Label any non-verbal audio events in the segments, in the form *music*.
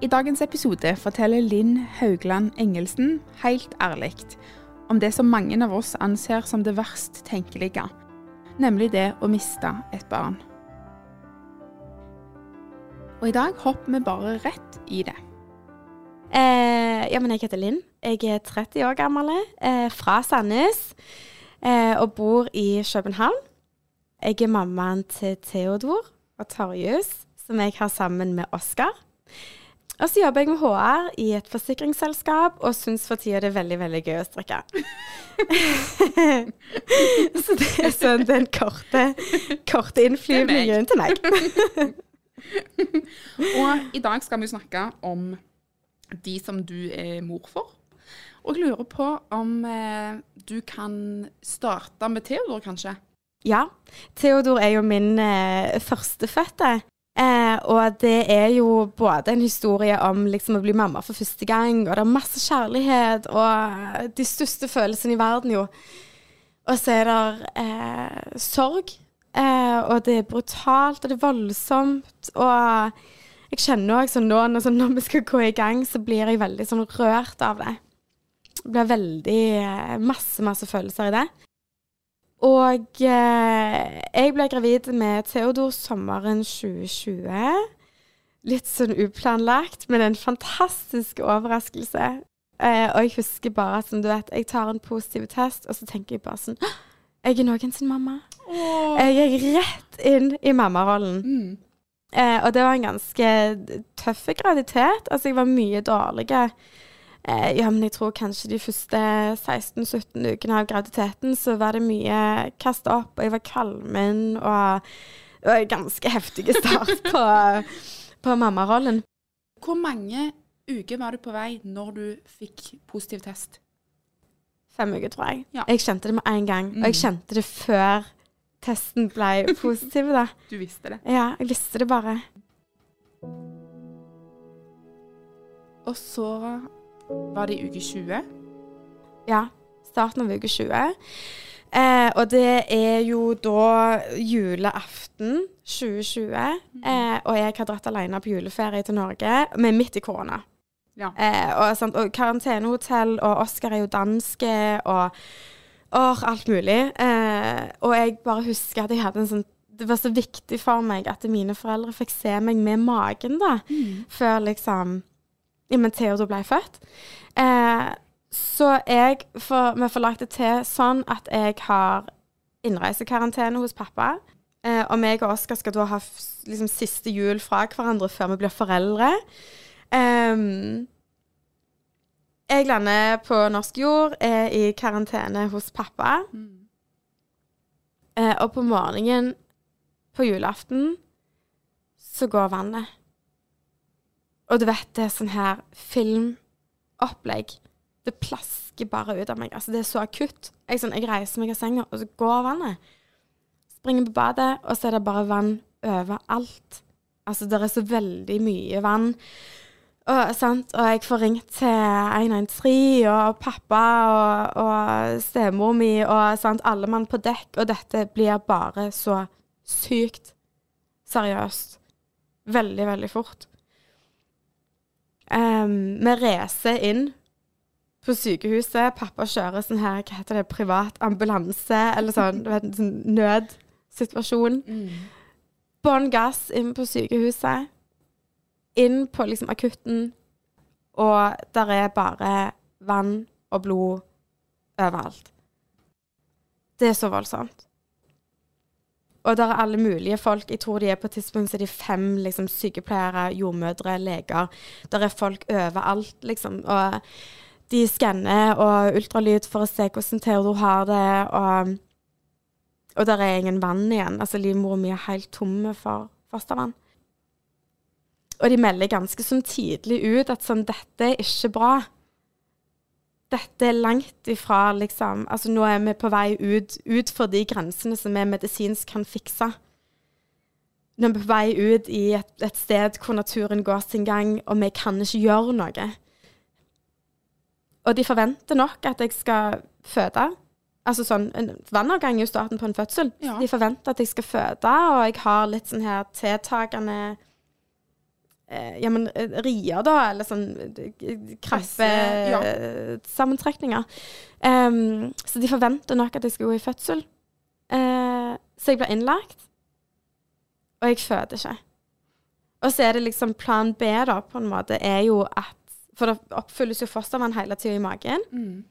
I dagens episode forteller Linn Haugland Engelsen helt ærlig om det som mange av oss anser som det verst tenkelige, nemlig det å miste et barn. Og i dag hopper vi bare rett i det. Eh, ja, men jeg heter Linn. Jeg er 30 år gammel, eh, fra Sandnes eh, og bor i København. Jeg er mammaen til Theodor og Torjus, som jeg har sammen med Oskar. Og så jobber jeg med HR i et forsikringsselskap og syns for tida det er veldig veldig gøy å strikke. *laughs* så det er sånn den korte, korte innflyvningen til meg. *laughs* Og i dag skal vi snakke om de som du er mor for. Og jeg lurer på om eh, du kan starte med Theodor, kanskje? Ja. Theodor er jo min eh, førstefødte. Eh, og det er jo både en historie om liksom å bli mamma for første gang, og det er masse kjærlighet og de største følelsene i verden, jo. Og så er det eh, sorg, eh, og det er brutalt, og det er voldsomt. Og jeg kjenner òg sånn nå når, sånn, når vi skal gå i gang, så blir jeg veldig sånn rørt av det. Det blir veldig eh, masse, masse følelser i det. Og eh, jeg ble gravid med Theodor sommeren 2020. Litt sånn uplanlagt, men en fantastisk overraskelse. Eh, og jeg husker bare som du vet, jeg tar en positiv test, og så tenker jeg bare sånn «Hå! Jeg er noen sin mamma. Jeg gikk rett inn i mammarollen. Mm. Eh, og det var en ganske tøff graviditet. Altså, jeg var mye dårligere. Eh, ja, men jeg tror kanskje de første 16-17 ukene av graviditeten så var det mye kasta opp, og jeg var kvalmen, og det var en ganske heftig start *laughs* på, på mammarollen. Hvor mange uker var du på vei når du fikk positiv test? Fem uker, tror jeg. Ja. Jeg kjente det med en gang, og jeg kjente det før testen ble *laughs* positiv, da. Du visste det. Ja, jeg visste det bare. Og så var det i uke 20. Ja, starten av uke 20. Eh, og det er jo da julaften 2020. Eh, og jeg har dratt alene på juleferie til Norge, men midt i korona. Ja. Eh, og, sant, og karantenehotell, og Oskar er jo danske, og og alt mulig. Eh, og jeg bare husker at jeg hadde en sånn Det var så viktig for meg at mine foreldre fikk se meg med magen, da. Før liksom men Theodor ble født. Eh, så jeg får, vi får lagt det til sånn at jeg har innreisekarantene hos pappa. Eh, og meg og Oskar skal da ha liksom, siste jul fra hverandre før vi blir foreldre. Ehm, jeg lander på norsk jord, er i karantene hos pappa. Eh, og på morgenen på julaften så går vannet. Og du vet, det er sånn her filmopplegg. Det plasker bare ut av meg. Altså, det er så akutt. Jeg, sånn, jeg reiser meg av senga, og så går vannet. Springer på badet, og så er det bare vann overalt. Altså, det er så veldig mye vann. Og, sant? og jeg får ringt til 113 og pappa og, og stemor mi og sant? alle mann på dekk, og dette blir bare så sykt seriøst. Veldig, veldig fort. Um, vi reiser inn på sykehuset. Pappa kjører sånn her, hva heter det, privat ambulanse, eller sånn, du vet, sånn nødsituasjon. Bånn gass inn på sykehuset. Inn på liksom akutten, og der er bare vann og blod overalt. Det er så voldsomt. Og der er alle mulige folk. Jeg tror de er på et tidspunkt så er de fem liksom, sykepleiere, jordmødre, leger. Der er folk overalt, liksom. Og de skanner og ultralyd for å se hvordan Theodor har det. Og Og der er ingen vann igjen. Altså livmora mi er helt tomme for fostervann. Og de melder ganske sånn tidlig ut at sånn, dette er ikke bra. Dette er langt ifra liksom Altså nå er vi på vei ut, ut for de grensene som vi medisinsk kan fikse. Nå er vi på vei ut i et, et sted hvor naturen går sin gang, og vi kan ikke gjøre noe. Og de forventer nok at jeg skal føde. Altså sånn, en Vannavgang er jo starten på en fødsel. Ja. De forventer at jeg skal føde, og jeg har litt sånn her tiltagende eh, Ja, men eh, rier, da, eller sånn Presse, krampsammentrekninger. Um, så de forventer nok at jeg skal gå i fødsel. Uh, så jeg blir innlagt, og jeg føder ikke. Og så er det liksom plan B, da, på en måte, er jo at For det oppfylles jo fostervann hele tida i magen. Mm.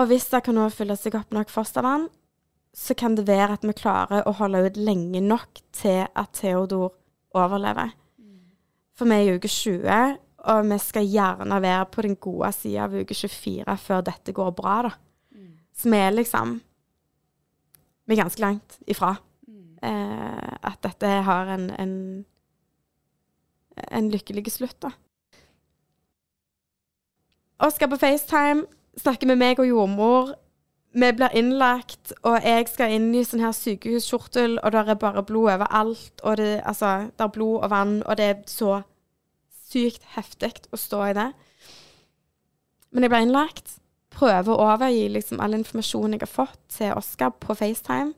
Og hvis det kan nå fylle seg opp nok fostervann, så kan det være at vi klarer å holde ut lenge nok til at Theodor overlever. For vi er i uke 20, og vi skal gjerne være på den gode sida av uke 24 før dette går bra, da. Så vi er liksom Vi er ganske langt ifra eh, at dette har en, en, en lykkelig slutt, da. Oskar på FaceTime snakker med meg og jordmor. Vi blir innlagt, og jeg skal inn i sånn her sykehuskjortel, og der er bare blod overalt. Og det, altså, det er blod og vann, og det er så sykt heftig å stå i det. Men jeg ble innlagt. Prøver å overgi liksom all informasjonen jeg har fått til Oskar på FaceTime.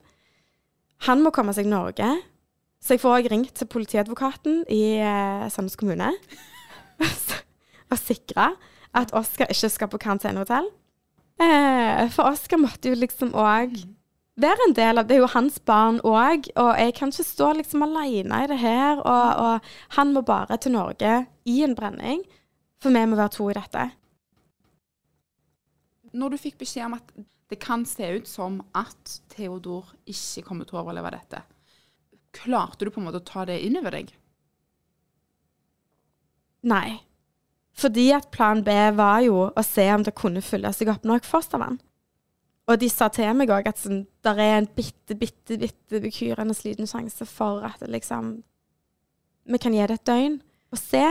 Han må komme seg til Norge. Så jeg får også ringt til politiadvokaten i eh, Sandnes kommune *laughs* og sikre at Oskar ikke skal på karantenehotell. Eh, for Oskar måtte jo liksom òg være en del av Det er jo hans barn òg, og jeg kan ikke stå liksom alene i det her. Og, og han må bare til Norge i en brenning, for vi må være to i dette. Når du fikk beskjed om at det kan se ut som at Theodor ikke kommer til å overleve dette, klarte du på en måte å ta det inn over deg? Nei. Fordi at plan B var jo å se om det kunne fylle seg opp nok fostervann. Og de sa til meg òg at sånn, det er en bitte, bitte, bitte bekyrende liten sjanse for at liksom Vi kan gi det et døgn og se.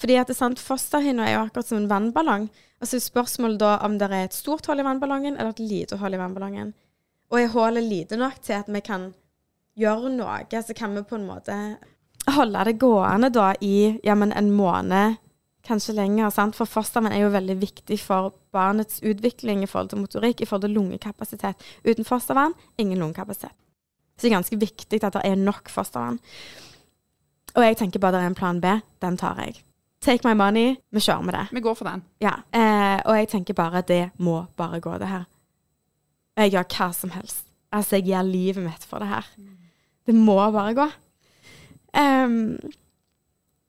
Fordi at det er sant, fosterhinna er jo akkurat som en vannballong. Og så er spørsmålet da om det er et stort hull i vannballongen eller et lite hull i vannballongen. Og er hullet lite nok til at vi kan gjøre noe, så kan vi på en måte holde det gående da i ja, men en måned, kanskje lenger. sant? For fostervann er jo veldig viktig for barnets utvikling i forhold til motorikk, i forhold til lungekapasitet. Uten fostervann, ingen lungekapasitet. Så det er ganske viktig at det er nok fostervann. Og jeg tenker bare det er en plan B. Den tar jeg. Take my money. Vi kjører med det. Vi går for den. Ja. Eh, og jeg tenker bare det må bare gå, det her. Jeg gjør hva som helst. Altså, jeg gir livet mitt for det her. Det må bare gå. Um,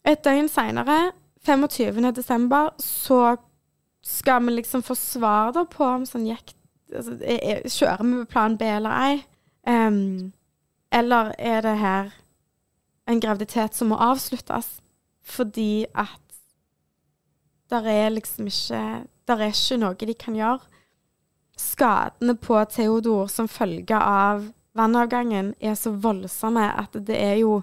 et døgn seinere, 25. desember, så skal vi liksom få svar da på om sånn gikk altså, er, er, Kjører vi med plan B eller ei? Um, eller er det her en graviditet som må avsluttes fordi at der er liksom ikke Der er ikke noe de kan gjøre. Skadene på Theodor som følge av vannavgangen er så voldsomme at det er jo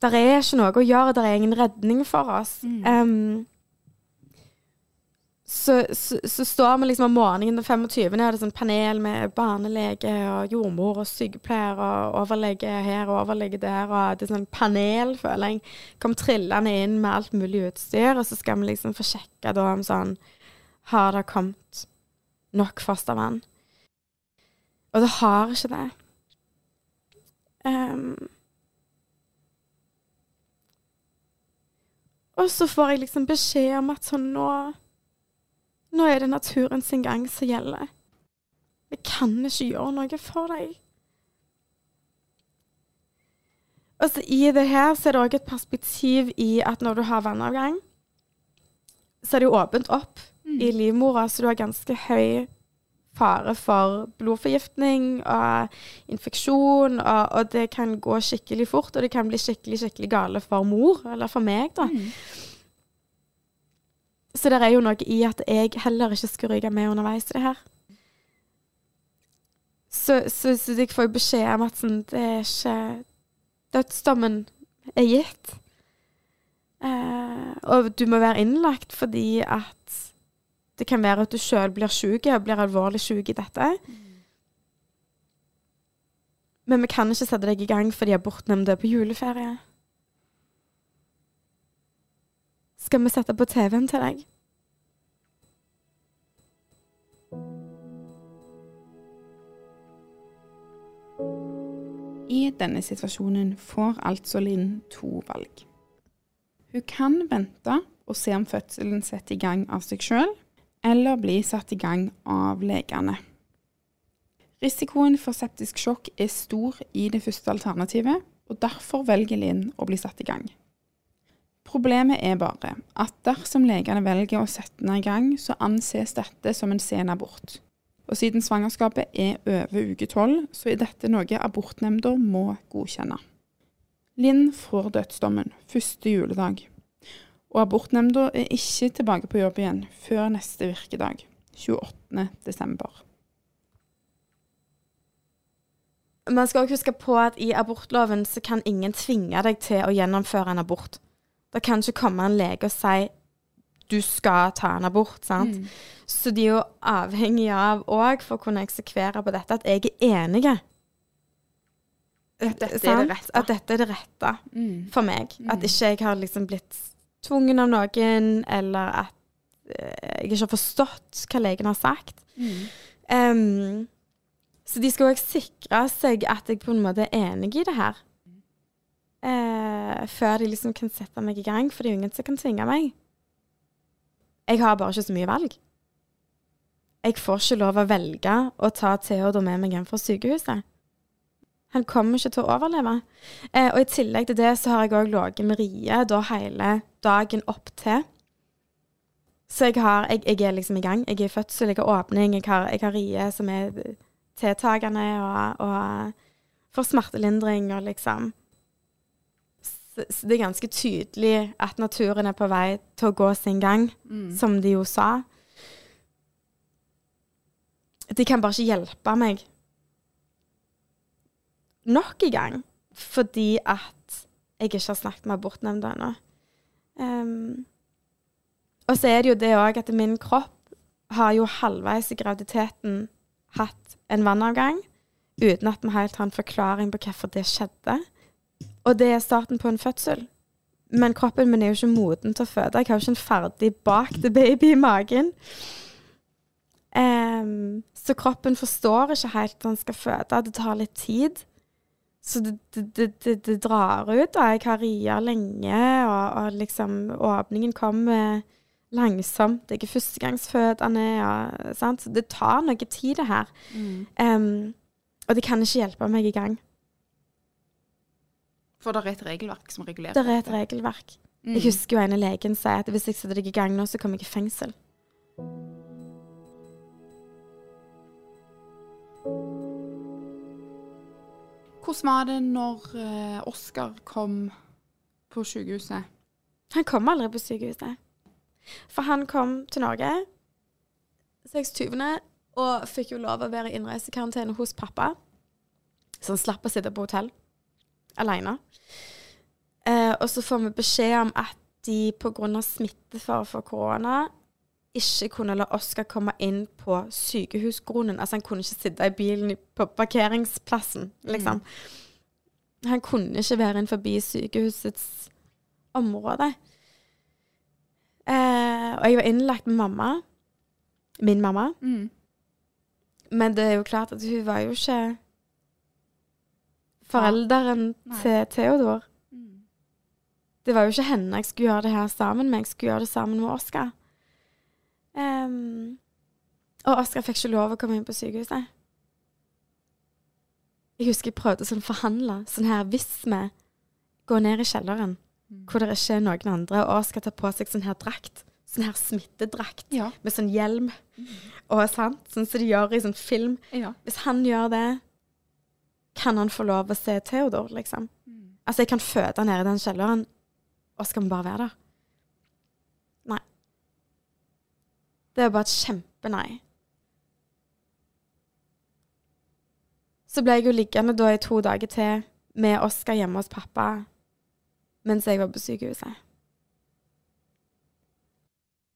Der er ikke noe å gjøre, der er ingen redning for oss. Em, så, så, så står vi liksom om morgenen den 25. er det sånn panel med barnelege og jordmor og sykepleier og overlege her og overlege der. Og det er sånn panel, føler jeg. Kom trillende inn med alt mulig utstyr, og så skal vi liksom få sjekka da om sånn Har det kommet nok fostervann? Og det har ikke det. Em, og så får jeg liksom beskjed om at sånn nå nå er det naturen sin gang som gjelder. Vi kan ikke gjøre noe for deg. Og så I det her så er det òg et perspektiv i at når du har vannavgang, så er det jo åpent opp i livmora, så du har ganske høy fare for blodforgiftning og infeksjon, og, og det kan gå skikkelig fort, og det kan bli skikkelig, skikkelig gale for mor, eller for meg, da. Så det er jo noe i at jeg heller ikke skal ryke med underveis i det her. Så Så, så, så jeg får jo beskjed om at sånn, det er ikke Dødsdommen er gitt. Eh, og du må være innlagt fordi at det kan være at du sjøl blir syk blir alvorlig syk i dette. Men vi kan ikke sette deg i gang fordi abortnemnda er på juleferie. Skal vi sette på TV-en til deg? I denne situasjonen får altså Linn to valg. Hun kan vente og se om fødselen setter i gang av seg sjøl, eller bli satt i gang av legene. Risikoen for septisk sjokk er stor i det første alternativet, og derfor velger Linn å bli satt i gang. Problemet er bare at dersom legene velger å sette henne i gang, så anses dette som en sen abort. Og siden svangerskapet er over uke tolv, så er dette noe abortnemnda må godkjenne. Linn får dødsdommen første juledag, og abortnemnda er ikke tilbake på jobb igjen før neste virkedag, 28. desember. Man skal også huske på at i abortloven så kan ingen tvinge deg til å gjennomføre en abort. Det kan ikke komme en lege og si du skal ta en abort. sant? Mm. Så de er jo avhengige av òg, for å kunne eksekvere på dette, at jeg er enig. At dette sant? er det rette. At dette er det rette mm. for meg. Mm. At ikke jeg har liksom blitt tvungen av noen, eller at uh, jeg ikke har forstått hva legen har sagt. Um, så de skal òg sikre seg at jeg på en måte er enig i det her. Uh, før de liksom kan sette meg i gang, for det er jo ingen som kan tvinge meg. Jeg har bare ikke så mye valg. Jeg får ikke lov å velge å ta Theodor med meg hjem fra sykehuset. Han kommer ikke til å overleve. Eh, og i tillegg til det så har jeg òg ligget med Rie da hele dagen opp til. Så jeg, har, jeg, jeg, er liksom i gang. Jeg er i fødsel, jeg har åpning, jeg har, jeg har Rie som er tiltakende og, og får smertelindring og liksom så, så, det er ganske tydelig at naturen er på vei til å gå sin gang, mm. som de jo sa. De kan bare ikke hjelpe meg nok en gang fordi at jeg ikke har snakket med abortnemnda ennå. Um, og så er det jo det òg at min kropp har jo halvveis i graviditeten hatt en vannavgang uten at vi helt har en forklaring på hvorfor det skjedde. Og det er starten på en fødsel. Men kroppen min er jo ikke moden til å føde. Jeg har jo ikke en ferdig bakte baby i magen. Um, så kroppen forstår ikke helt at han skal føde. Det tar litt tid. Så det, det, det, det, drar ut. og Jeg har ria lenge, og, og, liksom åpningen kommer langsomt. Jeg er førstegangsfødende. Og, sant? Så det tar noe tid, det her. Mm. Um, og det kan ikke hjelpe meg i gang. For det er et regelverk som regulerer det? Det er et regelverk. Mm. Jeg husker jo en av legen sier at hvis jeg setter deg i gang nå, så kommer jeg i fengsel. Hvordan var det når uh, Oskar kom på sykehuset? Han kom aldri på sykehuset. For han kom til Norge 26. og fikk jo lov å være i innreisekarantene hos pappa. Så han slapp å sitte på hotell alene. Uh, og så får vi beskjed om at de pga. smittefare for korona ikke kunne la Oskar komme inn på sykehusgrunnen. Altså, han kunne ikke sitte i bilen på parkeringsplassen, liksom. Mm. Han kunne ikke være inn forbi sykehusets område. Eh, og jeg var innlagt med mamma. Min mamma. Mm. Men det er jo klart at hun var jo ikke forelderen ja. til Theodor. Mm. Det var jo ikke henne jeg skulle gjøre det her sammen med. Jeg skulle gjøre det sammen med Oskar. Um, og Oskar fikk ikke lov å komme inn på sykehuset. Jeg husker jeg prøvde sånn forhandle. Sånn her, hvis vi går ned i kjelleren mm. hvor det ikke er noen andre, og Oskar tar på seg sånn her drakt, sånn her smittedrakt ja. med sånn hjelm mm. og sant, sånn som de gjør i sånn film ja. Hvis han gjør det, kan han få lov å se Theodor, liksom? Mm. Altså, jeg kan føde nede i den kjelleren, og skal vi bare være der? Det er bare et kjempenei. Så ble jeg jo liggende da i to dager til med Oskar hjemme hos pappa mens jeg var på sykehuset.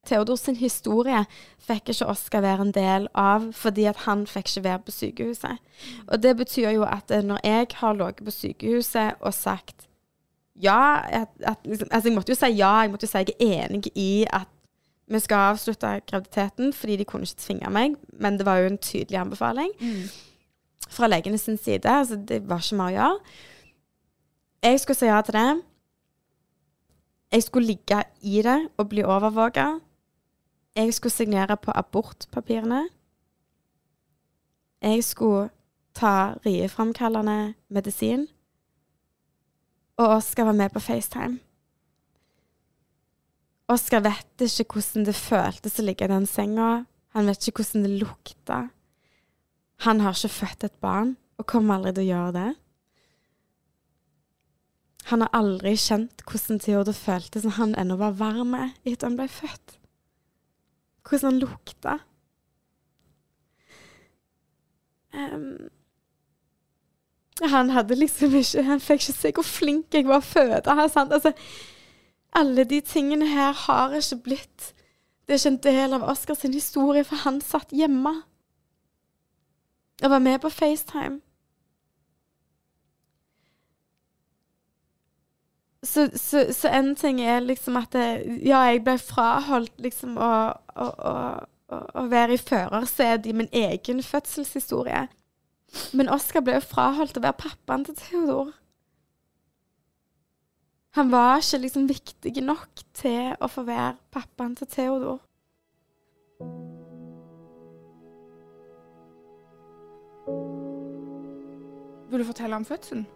Theodor sin historie fikk ikke Oskar være en del av, fordi at han fikk ikke være på sykehuset. Og det betyr jo at eh, når jeg har ligget på sykehuset og sagt ja at, at, liksom, Altså, jeg måtte jo si ja, jeg måtte jo si jeg er enig i at vi skal avslutte graviditeten, fordi de kunne ikke tvinge meg, men det var jo en tydelig anbefaling fra legene sin side. Altså, det var ikke mer å gjøre. Jeg skulle si ja til det. Jeg skulle ligge i det og bli overvåka. Jeg skulle signere på abortpapirene. Jeg skulle ta rieframkallende medisin. Og Oskar var med på FaceTime. Oskar vet ikke hvordan det føltes å ligge i den senga. Han vet ikke hvordan det lukta. Han har ikke født et barn, og kommer aldri til å gjøre det. Han har aldri kjent hvordan Theodor føltes når han ennå var varm etter han ble født. Hvordan han lukta. Um, han hadde liksom ikke Han fikk ikke se hvor flink jeg var å føde. Altså, alle de tingene her har ikke blitt Det er ikke en del av Oscars historie, for han satt hjemme og var med på FaceTime. Så, så, så, en ting er liksom at det, Ja, jeg ble fraholdt liksom å, å, å, å være i førersetet i min egen fødselshistorie. Men Oskar ble jo fraholdt å være pappaen til Theodor. Han var ikke liksom viktig nok til å få være pappaen til Theodor. Vil du fortelle om fødselen?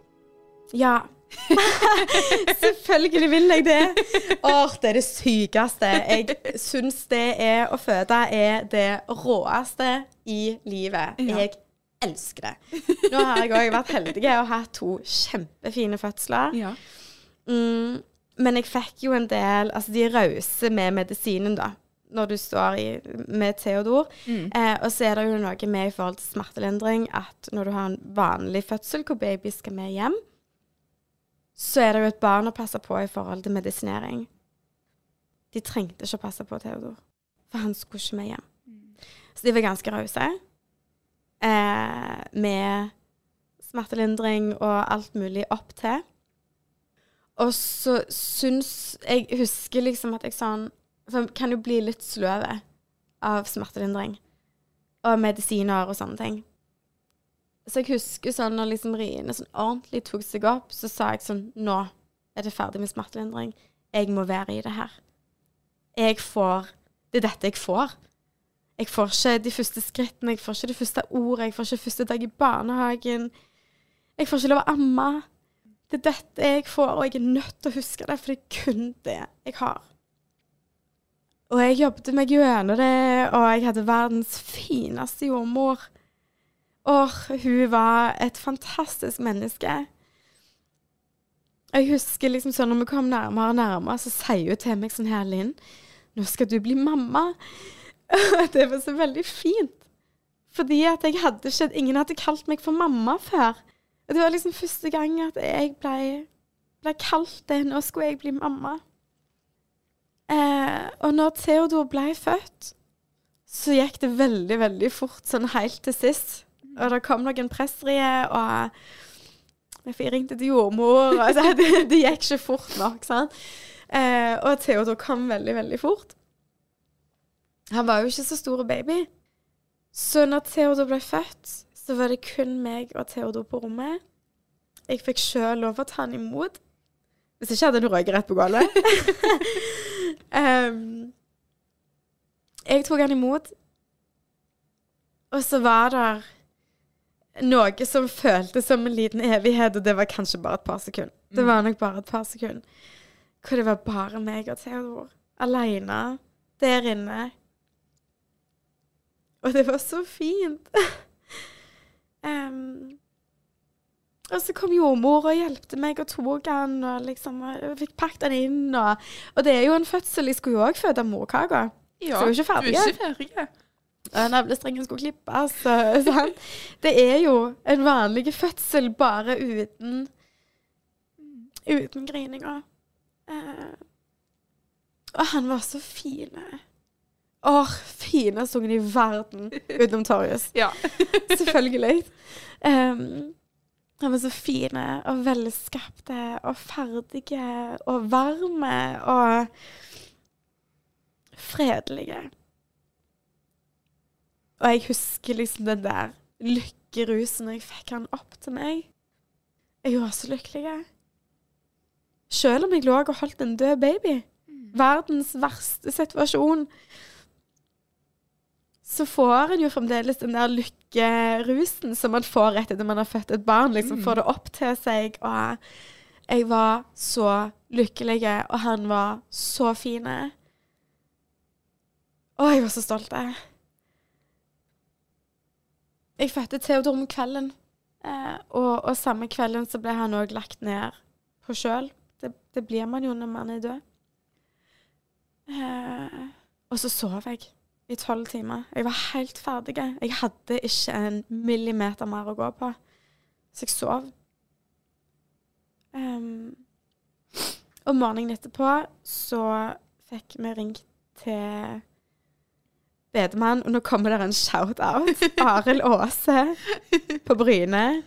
Ja. *laughs* Selvfølgelig vil jeg det. Åh, det er det sykeste. Jeg syns det er å føde er det råeste i livet. Jeg elsker det. Nå har jeg òg vært heldig og hatt to kjempefine fødsler. Ja. Mm, men jeg fikk jo en del Altså, de er rause med medisinen, da. Når du står i, med Theodor. Mm. Eh, og så er det jo noe med i forhold til smertelindring at når du har en vanlig fødsel hvor baby skal med hjem, så er det jo et barn å passe på i forhold til medisinering. De trengte ikke å passe på Theodor, for han skulle ikke med hjem. Så de var ganske rause eh, med smertelindring og alt mulig opp til. Og så syns Jeg husker liksom at jeg sånn For kan jo bli litt sløv av smertelindring og medisiner og sånne ting. Så jeg husker sånn når liksom riene sånn ordentlig tok seg opp, så sa jeg sånn Nå er det ferdig med smertelindring. Jeg må være i det her. Jeg får Det er dette jeg får. Jeg får ikke de første skrittene, jeg får ikke det første ordet, jeg får ikke første dag i barnehagen. Jeg får ikke lov å amme. Det er dette jeg får, og jeg er nødt til å huske det, for det er kun det jeg har. Og jeg jobbet meg gjennom det, og jeg hadde verdens fineste jordmor. Og hun var et fantastisk menneske. Jeg husker liksom sånn når vi kom nærmere og nærmere, så sier hun til meg sånn her, Linn, nå skal du bli mamma. *laughs* det var så veldig fint. Fordi at jeg hadde ikke Ingen hadde kalt meg for mamma før. Og det var liksom første gang at jeg ble, ble kalt det. Nå skulle jeg bli mamma. Eh, og når Theodor ble født, så gikk det veldig, veldig fort, sånn helt til sist. Og det kom noen presserier, og jeg ringte til jordmor. Altså, *laughs* det, det, gikk ikke fort nok. sant? Eh, og Theodor kom veldig, veldig fort. Han var jo ikke så stor baby. Så når Theodor ble født, så var det kun meg og Theodor på rommet. Jeg fikk sjøl lov å ta han imot. Hvis ikke hadde han røket rett på gulvet. *laughs* *laughs* um, jeg tok han imot, og så var det noe som føltes som en liten evighet, og det var kanskje bare et par sekunder. Det var nok bare et par sekunder. Hvor det var bare meg og Theodor. Aleine der inne. Og det var så fint. *laughs* um, og så kom jordmor og hjelpte meg og tok han og liksom og fikk pakket han inn. Og, og, det er jo en fødsel. Jeg skulle jo òg føde morkaka. Ja, så jeg er jo ikke ferdig. Du er ikke ferdig. Navlestrengen skulle klippes. sånn. Det er jo en vanlig fødsel, bare uten Uten grininga. Og han var så fin. Åh, fineste ungen i verden, utenom Torjus. *laughs* Ja. Selvfølgelig. Um, han var så fine og velskapte og ferdige og varme og fredelige. Og jeg husker liksom den der lykkerusen når jeg fikk han opp til meg. Jeg var så lykkelig. Selv om jeg lå og holdt en død baby. Verdens verste situasjon. Så får en jo fremdeles den der lykkerusen som man får rett etter man har født et barn. Liksom får det opp til seg. Og jeg var så lykkelig, og han var så fin. Å, jeg var så stolt. Jeg fødte Theodor om kvelden, eh, og, og samme kvelden så ble han òg lagt ned på sjøl. Det, det, blir man jo når man er død. Eh, og så sov jeg i tolv timer. Jeg var helt ferdig. Jeg hadde ikke en millimeter mer å gå på. Så jeg sov. Um, og morgenen etterpå så fikk vi ringt til bedemann, og nå kommer det en shout-out. Arild Aase på Bryne.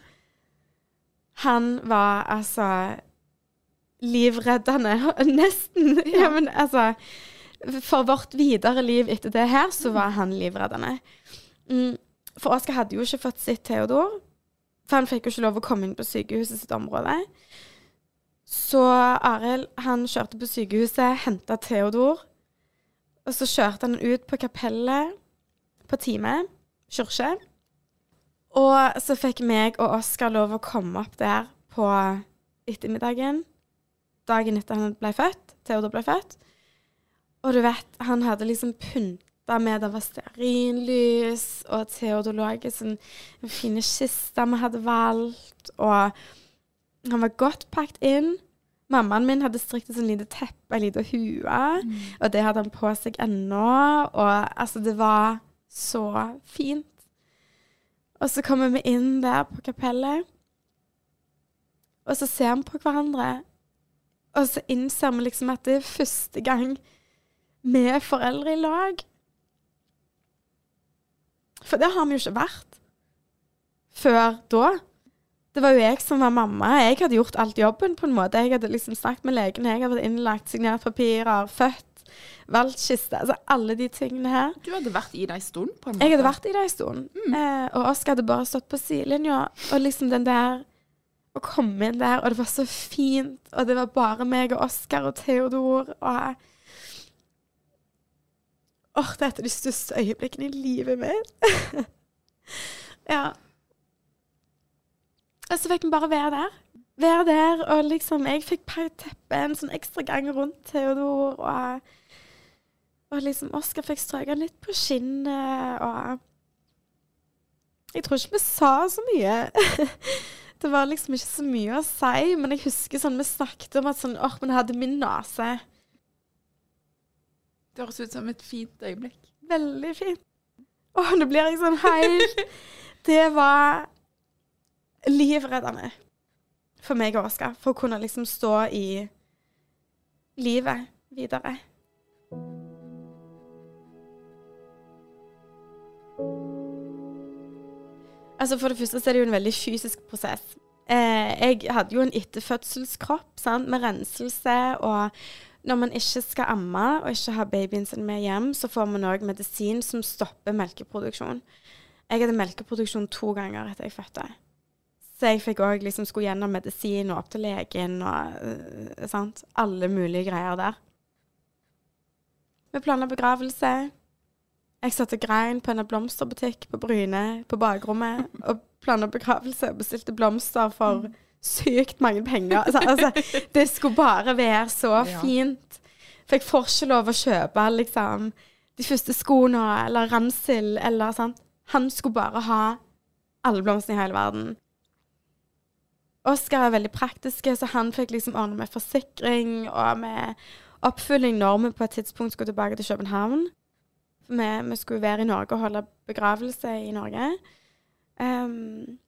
Han var altså livreddende. *laughs* Nesten. Ja, men altså For vårt videre liv etter det her, så var han livreddende. Mm, for Oskar hadde jo ikke fått sitt Theodor, for han fikk jo ikke lov å komme inn på sykehuset sitt område. Så Arild han kjørte på sykehuset, henta Theodor, og så kjørte han ut på kapellet på Time kirke. Og så fikk meg og Oskar lov å komme opp der på ettermiddagen dagen etter han ble født. Theodor ble født. Og du vet, han hadde liksom pynta med Det var stearinlys, og i sånn fine kiste vi hadde valgt, og han var godt pakket inn. Mammaen min hadde strikt et sånn lite teppe, ei lita hue, mm. og det hadde han på seg ennå. Og altså, det var så fint. Og så kommer vi inn der på kapellet, og så ser vi på hverandre, og så innser vi liksom at det er første gang er foreldre i lag. For det har vi jo ikke vært før da. Det var jo jeg som var mamma. Jeg hadde gjort alt jobben. på en måte. Jeg hadde liksom snakket med legen, jeg hadde vært innlagt, signert papirer, født, valgt kiste. Altså alle de tingene her. Du hadde vært i det en stund? på en måte. Jeg hadde vært i det en stund. Mm. Eh, og Oskar hadde bare stått på sidelinja. Og liksom den der å komme inn der, og det var så fint. Og det var bare meg og Oskar og Theodor. Og Åh, det er et av de største øyeblikkene i livet mitt. *laughs* ja. Og så fikk vi bare være der. Være der, og liksom Jeg fikk teppe en sånn ekstra gang rundt Theodor, og, og liksom Oskar fikk strøket litt på skinnet, og Jeg tror ikke vi sa så mye. *laughs* Det var liksom ikke så mye å si, men jeg husker sånn vi snakket om at sånn Åh, men jeg hadde min nese. Det høres ut som et fint øyeblikk. Veldig fint. Åh, nå blir jeg sånn helt Det var livreddende for meg og Oskar, for å kunne liksom stå i livet videre. Altså For det første så er det jo en veldig fysisk prosess. Eh, jeg hadde jo en etterfødselskropp sant, med renselse. Og når man ikke skal amme og ikke ha babyen sin med hjem, så får man òg medisin som stopper melkeproduksjon. Jeg hadde melkeproduksjon to ganger etter jeg fødte. Så jeg fikk òg liksom skulle gjennom medisin og opp til legen og uh, sant. Alle mulige greier der. Vi planla begravelse. Jeg satt og grein på en blomsterbutikk på Bryne på bakrommet og planla begravelse og bestilte blomster for sykt mange penger. Altså, altså, det skulle bare være så fint. For jeg får ikke lov å kjøpe liksom, de første skoene eller ransel eller sånn. Han skulle bare ha alle blomstene i hele verden. Oskar er veldig praktiske, så han fikk liksom ordne med forsikring og med oppfølging når vi på et tidspunkt skulle tilbake til København. Vi, vi skulle være i Norge og holde begravelse i Norge. Um,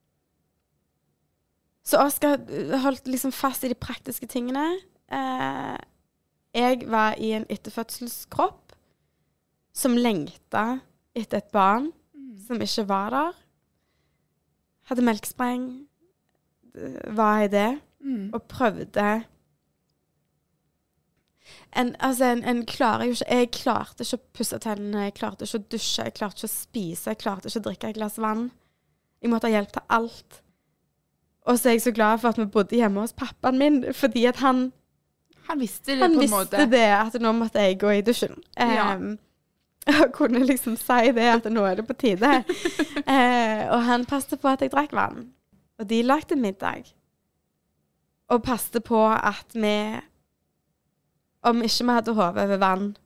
så Oskar holdt liksom fast i de praktiske tingene. Eh, jeg var i en etterfødselskropp som lengta etter et barn som ikke var der. Hadde melkspreng, var i det, og prøvde en, altså, en, en klarer jo ikke Jeg klarte ikke å pusse tennene, jeg klarte ikke å dusje, jeg klarte ikke å spise, jeg klarte ikke å drikke et glass vann. Jeg måtte ha hjelp til alt. Og så er jeg så glad for at vi bodde hjemme hos pappaen min, fordi at han Han visste det han på en visste måte. det, at nå måtte jeg gå i dusjen. Ja. Um, og kunne liksom si det, at nå er det på tide. uh, *laughs* og han passet på at jeg drakk vann. Og de lagde middag. Og passet på at vi Om ikke vi hadde hodet over vann,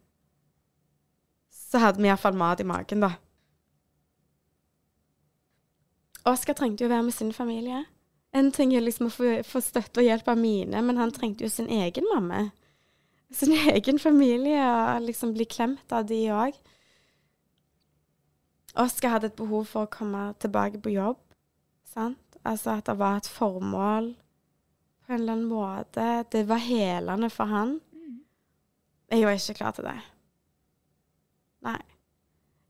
så hadde vi iallfall mat i magen, da. Oskar trengte jo å være med sin familie. En ting er liksom å få, få støtte og hjelp av mine, men han trengte jo sin egen mamma. Sin *laughs* egen familie, og liksom bli klemt av de òg. Oskar hadde et behov for å komme tilbake på jobb. Sant? Altså at det var et formål på en eller annen måte. Det var helende for han. Jeg var ikke klar til det. Nei.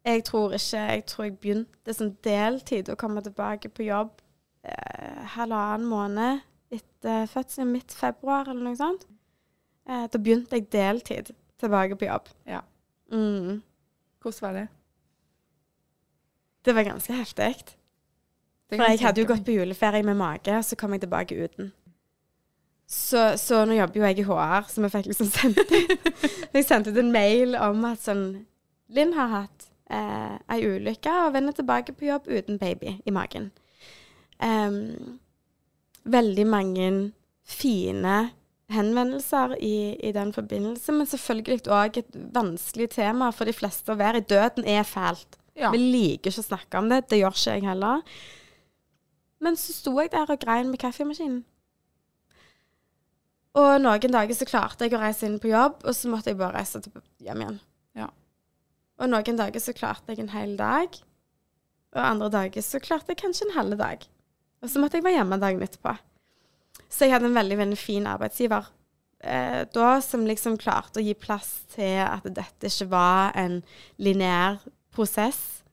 Jeg tror ikke Jeg tror jeg begynte som deltid å komme tilbake på jobb halvannen måned etter fødselen, midt februar eller noe sånt. Eh, da begynte jeg deltid tilbake på jobb. Ja. Mm. Hvordan var det? Det var ganske heftig. For jeg hadde jo gått på juleferie med mage, og så kom jeg tilbake uten. Så, så nå jobber jo jeg i HR, så vi fikk liksom sendt *laughs* ut Jeg sendte ut en mail om at sånn Linn har hatt eh, ei ulykke og vender tilbake på jobb uten baby i magen. Em, veldig mange fine henvendelser i, i den forbindelse, men selvfølgelig òg et vanskelig tema for de fleste å være i. Døden er fælt. Ja. Vi liker ikke å snakke om det. Det gjør ikke jeg heller. Men så sto jeg der og grein med kaffemaskinen. Og noen dager så klarte jeg å reise inn på jobb, og så måtte jeg bare reise hjem igjen. Ja. Og noen dager så klarte jeg en hel dag, og andre dager så klarte jeg kanskje en halv dag. Og så måtte jeg være hjemme dagen etterpå. Så jeg hadde en veldig, veldig fin arbeidsgiver eh, da, som liksom klarte å gi plass til at dette ikke var en lineær prosess,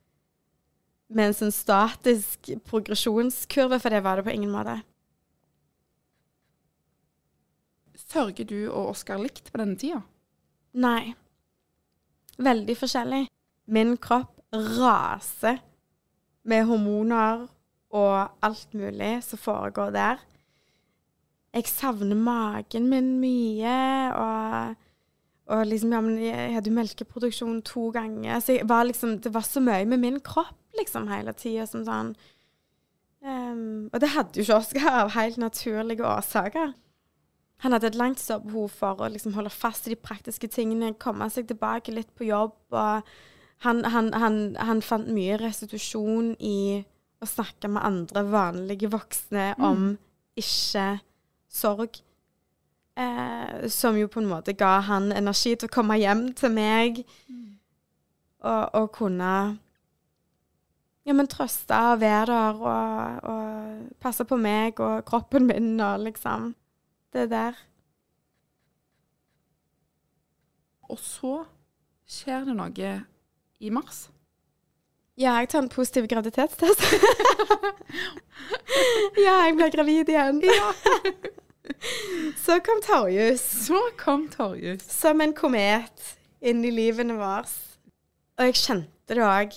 med en sånn statisk progresjonskurve, for det var det på ingen måte. Sørger du og Oskar likt på denne tida? Nei. Veldig forskjellig. Min kropp raser med hormoner og alt mulig som foregår der. Jeg savner magen min mye, og, og liksom, ja, men jeg hadde jo melkeproduksjon to ganger. Så var liksom, det var så mye med min kropp liksom hele tida sånn um, Og det hadde jo ikke Oskar av helt naturlige årsaker. Han hadde et langt større behov for å liksom holde fast i de praktiske tingene, komme seg tilbake litt på jobb. og han, han, han, han fant mye restitusjon i å snakke med andre vanlige voksne om ikke sorg. Eh, som jo på en måte ga han energi til å komme hjem til meg og, og kunne ja, men trøste og være der og, og passe på meg og kroppen min og liksom det der. Og så skjer det noe i mars. Ja, jeg tar en positiv graviditetstest. *laughs* ja, jeg blir gravid igjen. *laughs* Så kom Torjus Så kom Torjus. som en komet inn i livene våre. Og jeg kjente det òg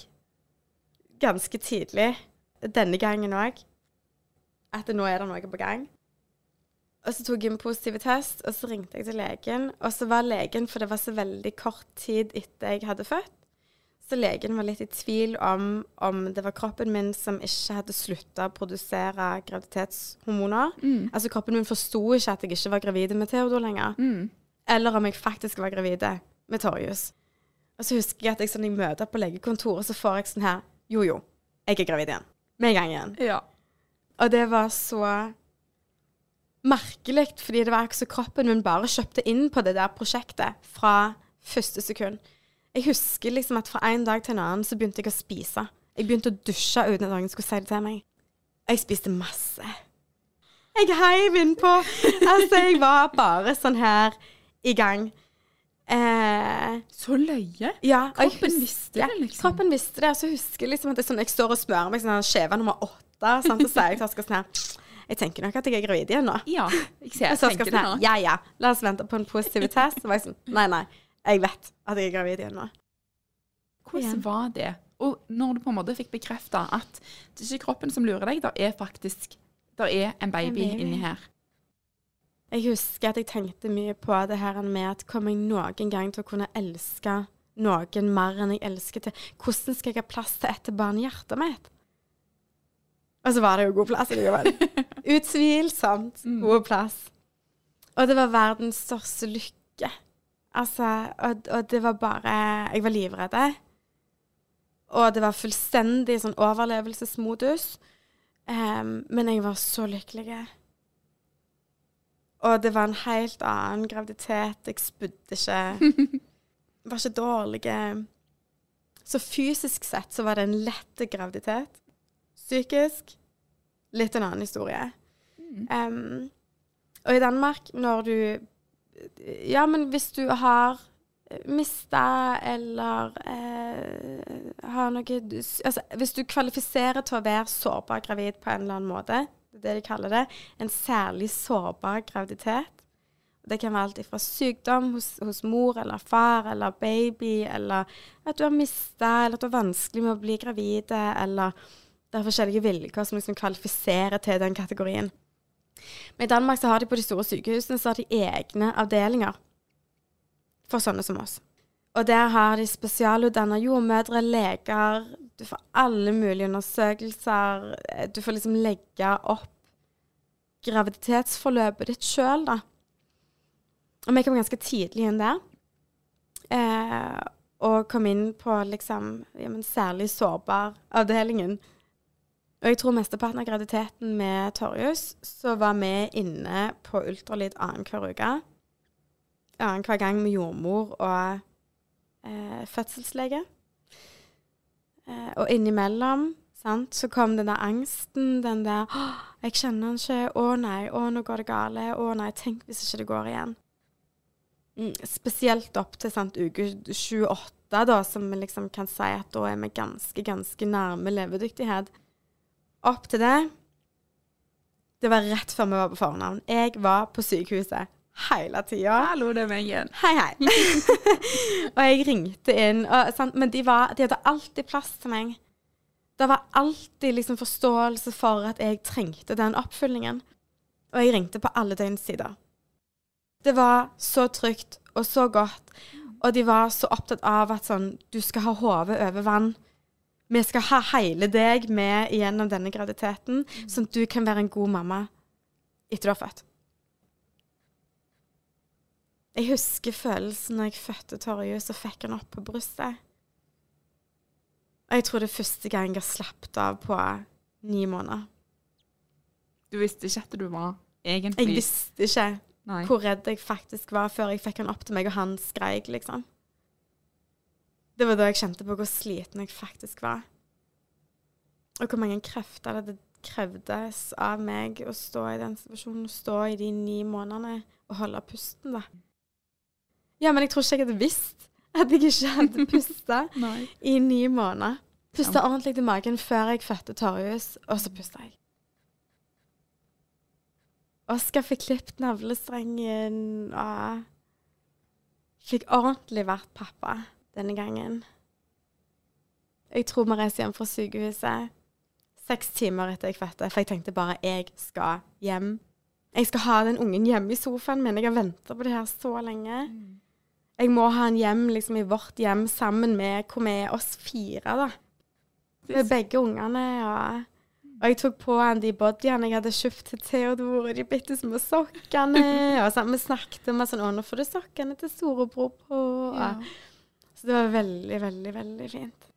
ganske tidlig, denne gangen òg, at nå er det noe på gang. Og så tok jeg en positiv test, og så ringte jeg til legen. Og så var legen, for det var så veldig kort tid etter jeg hadde født, så legen var litt i tvil om om det var kroppen min som ikke hadde slutta å produsere graviditetshormoner. Altså kroppen min forsto ikke at jeg ikke var gravid med Theodor lenger. Eller om jeg faktisk var gravid med Torjus. Og så husker jeg at jeg sånn, jeg møter på legekontoret, så får jeg sånn her Jo, jo, jeg er gravid igjen. Med en gang igjen. Ja. Og det var så merkelig, fordi det var ikke så kroppen min bare kjøpte inn på det der prosjektet fra første sekund. Jeg husker liksom at fra en dag til en annen så begynte jeg å spise. Jeg begynte å dusje uten at noen skulle si det til meg. Jeg spiste masse. Jeg heiv innpå. *laughs* Altså, jeg var bare sånn her i gang. Eh, Så løye. ja, Kroppen visste det, liksom. Kroppen visste det. Og så husker jeg liksom at det sånn, jeg står og smører meg sånn skjeve nummer åtte. Sant? Og så sier jeg til Oskar sånn her Jeg tenker nok at jeg er gravid igjen nå. Ja, jeg ser, jeg tenker sånn det nå. Ja ja, la oss vente på en positiv test. Så var jeg sånn Nei, nei. Jeg vet at jeg er gravid igjen nå. Hvordan igjen. var det? Og når du på en måte fikk bekrefta at det er ikke kroppen som lurer deg, det er faktisk der er en baby, En baby. inni her. Jeg husker at jeg tenkte mye på det her med at kommer jeg noen gang til å kunne elske noen mer enn jeg elsker til Hvordan skal jeg ha plass til et barn i hjertet mitt? Og så var det jo god plass likevel. *laughs* Utvilsomt god plass. Og det var verdens største lykke. Altså, og, og det var bare Jeg var livredd. Og det var fullstendig sånn overlevelsesmodus. Um, men jeg var så lykkelig. Og det var en helt annen graviditet. Jeg spydde ikke. *laughs* Var ikke dårlig. Så fysisk sett så var det en lett graviditet. Psykisk litt en annen historie. Um, og i Danmark, når du Ja, men hvis du har mista eller eh, har noe altså, Hvis du kvalifiserer til å være sårbar gravid på en eller annen måte, det er det de kaller det, en særlig sårbar graviditet. Det kan være alt fra sykdom hos, hos mor eller far eller baby, eller at du har mista, eller at du har vanskelig med å bli gravid, eller det er forskjellige vilkår som liksom kvalifiserer til den kategorien. Men i Danmark så har de på de store sykehusene så har de egne avdelinger for sånne som oss. Og der har de spesialutdanna jordmødre, leger Du får alle mulige undersøkelser. Du får liksom legge opp graviditetsforløpet ditt sjøl, da. Og vi kom ganske tidlig inn der. Eh, og kom inn på liksom ja, særlig sårbar-avdelingen. Og jeg tror mesteparten av graviditeten med Torjus, så var vi inne på ultralyd annenhver uke. Annenhver gang med jordmor og eh, fødselslege. Eh, og innimellom sant, så kom den der angsten, den der «Åh, 'Jeg kjenner han ikke. Å nei, å nå går det gale. Å nei, tenk hvis ikke det går igjen.' Mm, spesielt opp til sant, uke 28, da, som vi liksom kan si at da er vi ganske, ganske nærme levedyktighet. Opp til det Det var rett før vi var på fornavn. Jeg var på sykehuset hele tida. Hallo, det er meg igjen. Hei, hei. *laughs* og jeg ringte inn, og, sant? men de, var, de hadde alltid plass til meg. Det var alltid liksom forståelse for at jeg trengte den oppfølgingen. Og jeg ringte på alle døgnets sider. Det var så trygt og så godt, og de var så opptatt av at sånn, du skal ha hodet over vann. Vi skal ha hele deg med gjennom denne graviditeten, sånn at du kan være en god mamma etter du har født. Jeg husker følelsen når jeg fødte Torjus og fikk han opp på brystet. Og jeg tror det er første gang jeg har slappet av på ni måneder. Du visste ikke at du var egentlig Jeg visste ikke Nei. hvor redd jeg faktisk var før jeg fikk han opp til meg, og han skreik, liksom. Det var da jeg kjente på hvor sliten jeg faktisk var. Og hvor mange krefter det krevdes av meg å stå i den situasjonen, stå i de ni månedene og holde pusten, da. Ja, men jeg tror ikke jeg hadde visst at jeg ikke hadde *laughs* pusta i ni måneder. Pusta ordentlig til magen før jeg fødte Torjus, og så pusta jeg. Oskar fikk klippet navlestrengen og fikk ordentlig vært pappa denne gangen. Jeg tror vi reiser hjem fra sykehuset seks timer etter jeg fødte, for jeg tenkte bare jeg skal hjem. Jeg skal ha den ungen hjemme i sofaen min. Jeg har venta på det her så lenge. Jeg må ha han hjem liksom, i vårt hjem sammen med hvor vi er oss fire, da. Med begge ungene. Og, og jeg tok på han de bodyene jeg hadde kjøpt til Theodor, og de bitte små sokkene. *laughs* Og sånn, vi snakket om at sånn, å, nå får du sokkene til storebror på. Og, Så det var veldig, veldig, veldig fint.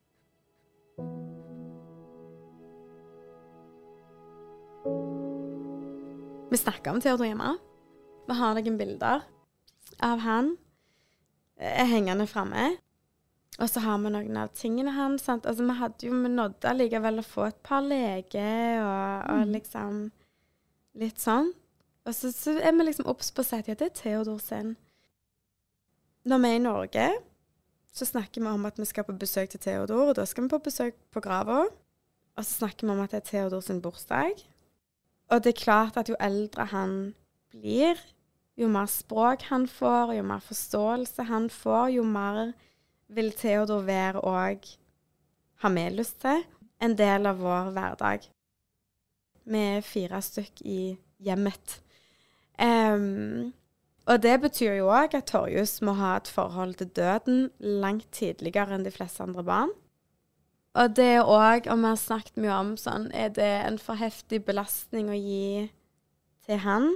Vi snakka om Theodor hjemme. Vi har noen bilder av han eh, hengende framme. Og så har vi noen av tingene hans. Altså, vi hadde jo, vi nådde allikevel å få et par leker og, og liksom litt sånn. Og så, så er vi liksom obs på å si at det er Theodor sin. Når vi er i Norge, så snakker vi om at vi skal på besøk til Theodor, og da skal vi på besøk på grava. Og så snakker vi om at det er Theodor sin bursdag. Og det er klart at jo eldre han blir, jo mer språk han får, jo mer forståelse han får, jo mer vil Theodor være òg ha mer lyst til. En del av vår hverdag. Vi er fire stykk i hjemmet. Um, og det betyr jo òg at Torjus må ha et forhold til døden langt tidligere enn de fleste andre barn. Og det er òg, og vi har snakket mye om sånn, er det en for heftig belastning å gi til han?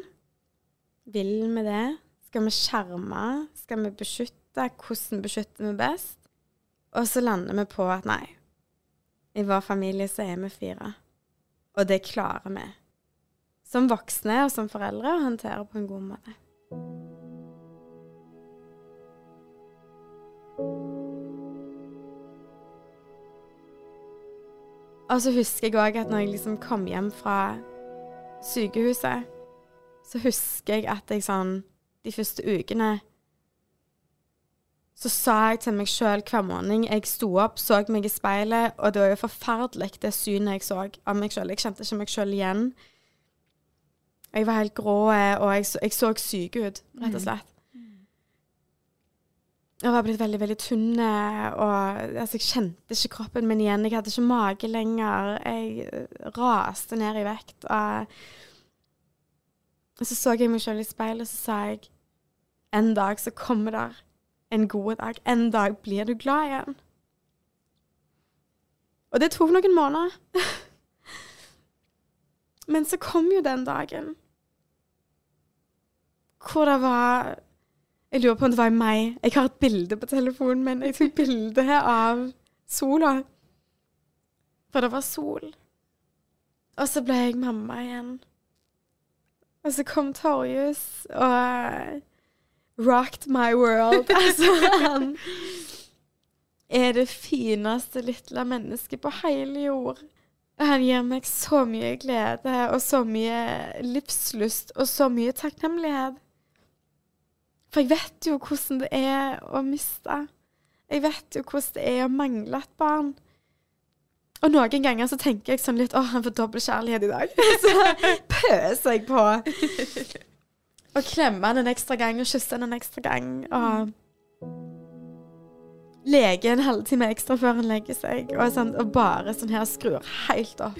Vil vi det? Skal vi skjerme? Skal vi beskytte? Hvordan beskytter vi best? Og så lander vi på at nei, i vår familie så er vi fire. Og det klarer vi. Som voksne og som foreldre å håndtere på en god måte. Og så husker jeg òg at når jeg liksom kom hjem fra sykehuset, så husker jeg at jeg sånn De første ukene så sa jeg til meg sjøl hver morgen Jeg sto opp, så meg i speilet, og det var jo forferdelig, det synet jeg så av meg sjøl. Jeg kjente ikke meg sjøl igjen. Jeg var helt grå, og jeg så, jeg så syk ut, rett og mm. slett. Jeg var blitt veldig veldig tynn, og altså, jeg kjente ikke kroppen min igjen. Jeg hadde ikke mage lenger. Jeg eh, raste ned i vekt. Og, så så jeg meg selv i speilet, og så sa jeg En dag så kommer der en god dag. En dag blir du glad igjen. Og det tok noen måneder. *laughs* Men så kom jo den dagen hvor det var jeg lurer på om det var i meg. Jeg har et bilde på telefonen min. Jeg tok bilde av sola. For det var sol. Og så ble jeg mamma igjen. Og så kom Torjus og rocked my world. *laughs* altså, han er det fineste lille mennesket på hele jord. Han gir meg så mye glede og så mye livslyst og så mye takknemlighet. For jeg vet jo hvordan det er å miste. Jeg vet jo hvordan det er å mangle et barn. Og noen ganger så tenker jeg sånn litt Å, han får dobbel kjærlighet i dag. *laughs* så pøser jeg på. Og klemmer han en ekstra gang og kysser han en ekstra gang. Og leker en halvtime ekstra før han legger seg. Og, sånn, og bare sånn her skrur helt opp.